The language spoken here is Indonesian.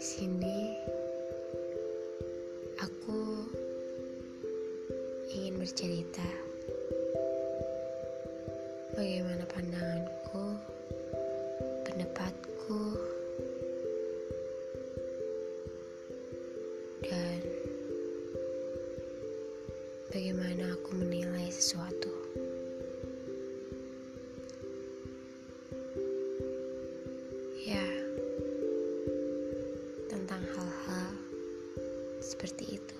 sini aku ingin bercerita bagaimana pandanganku, pendapatku, dan bagaimana aku menilai sesuatu. seperti itu.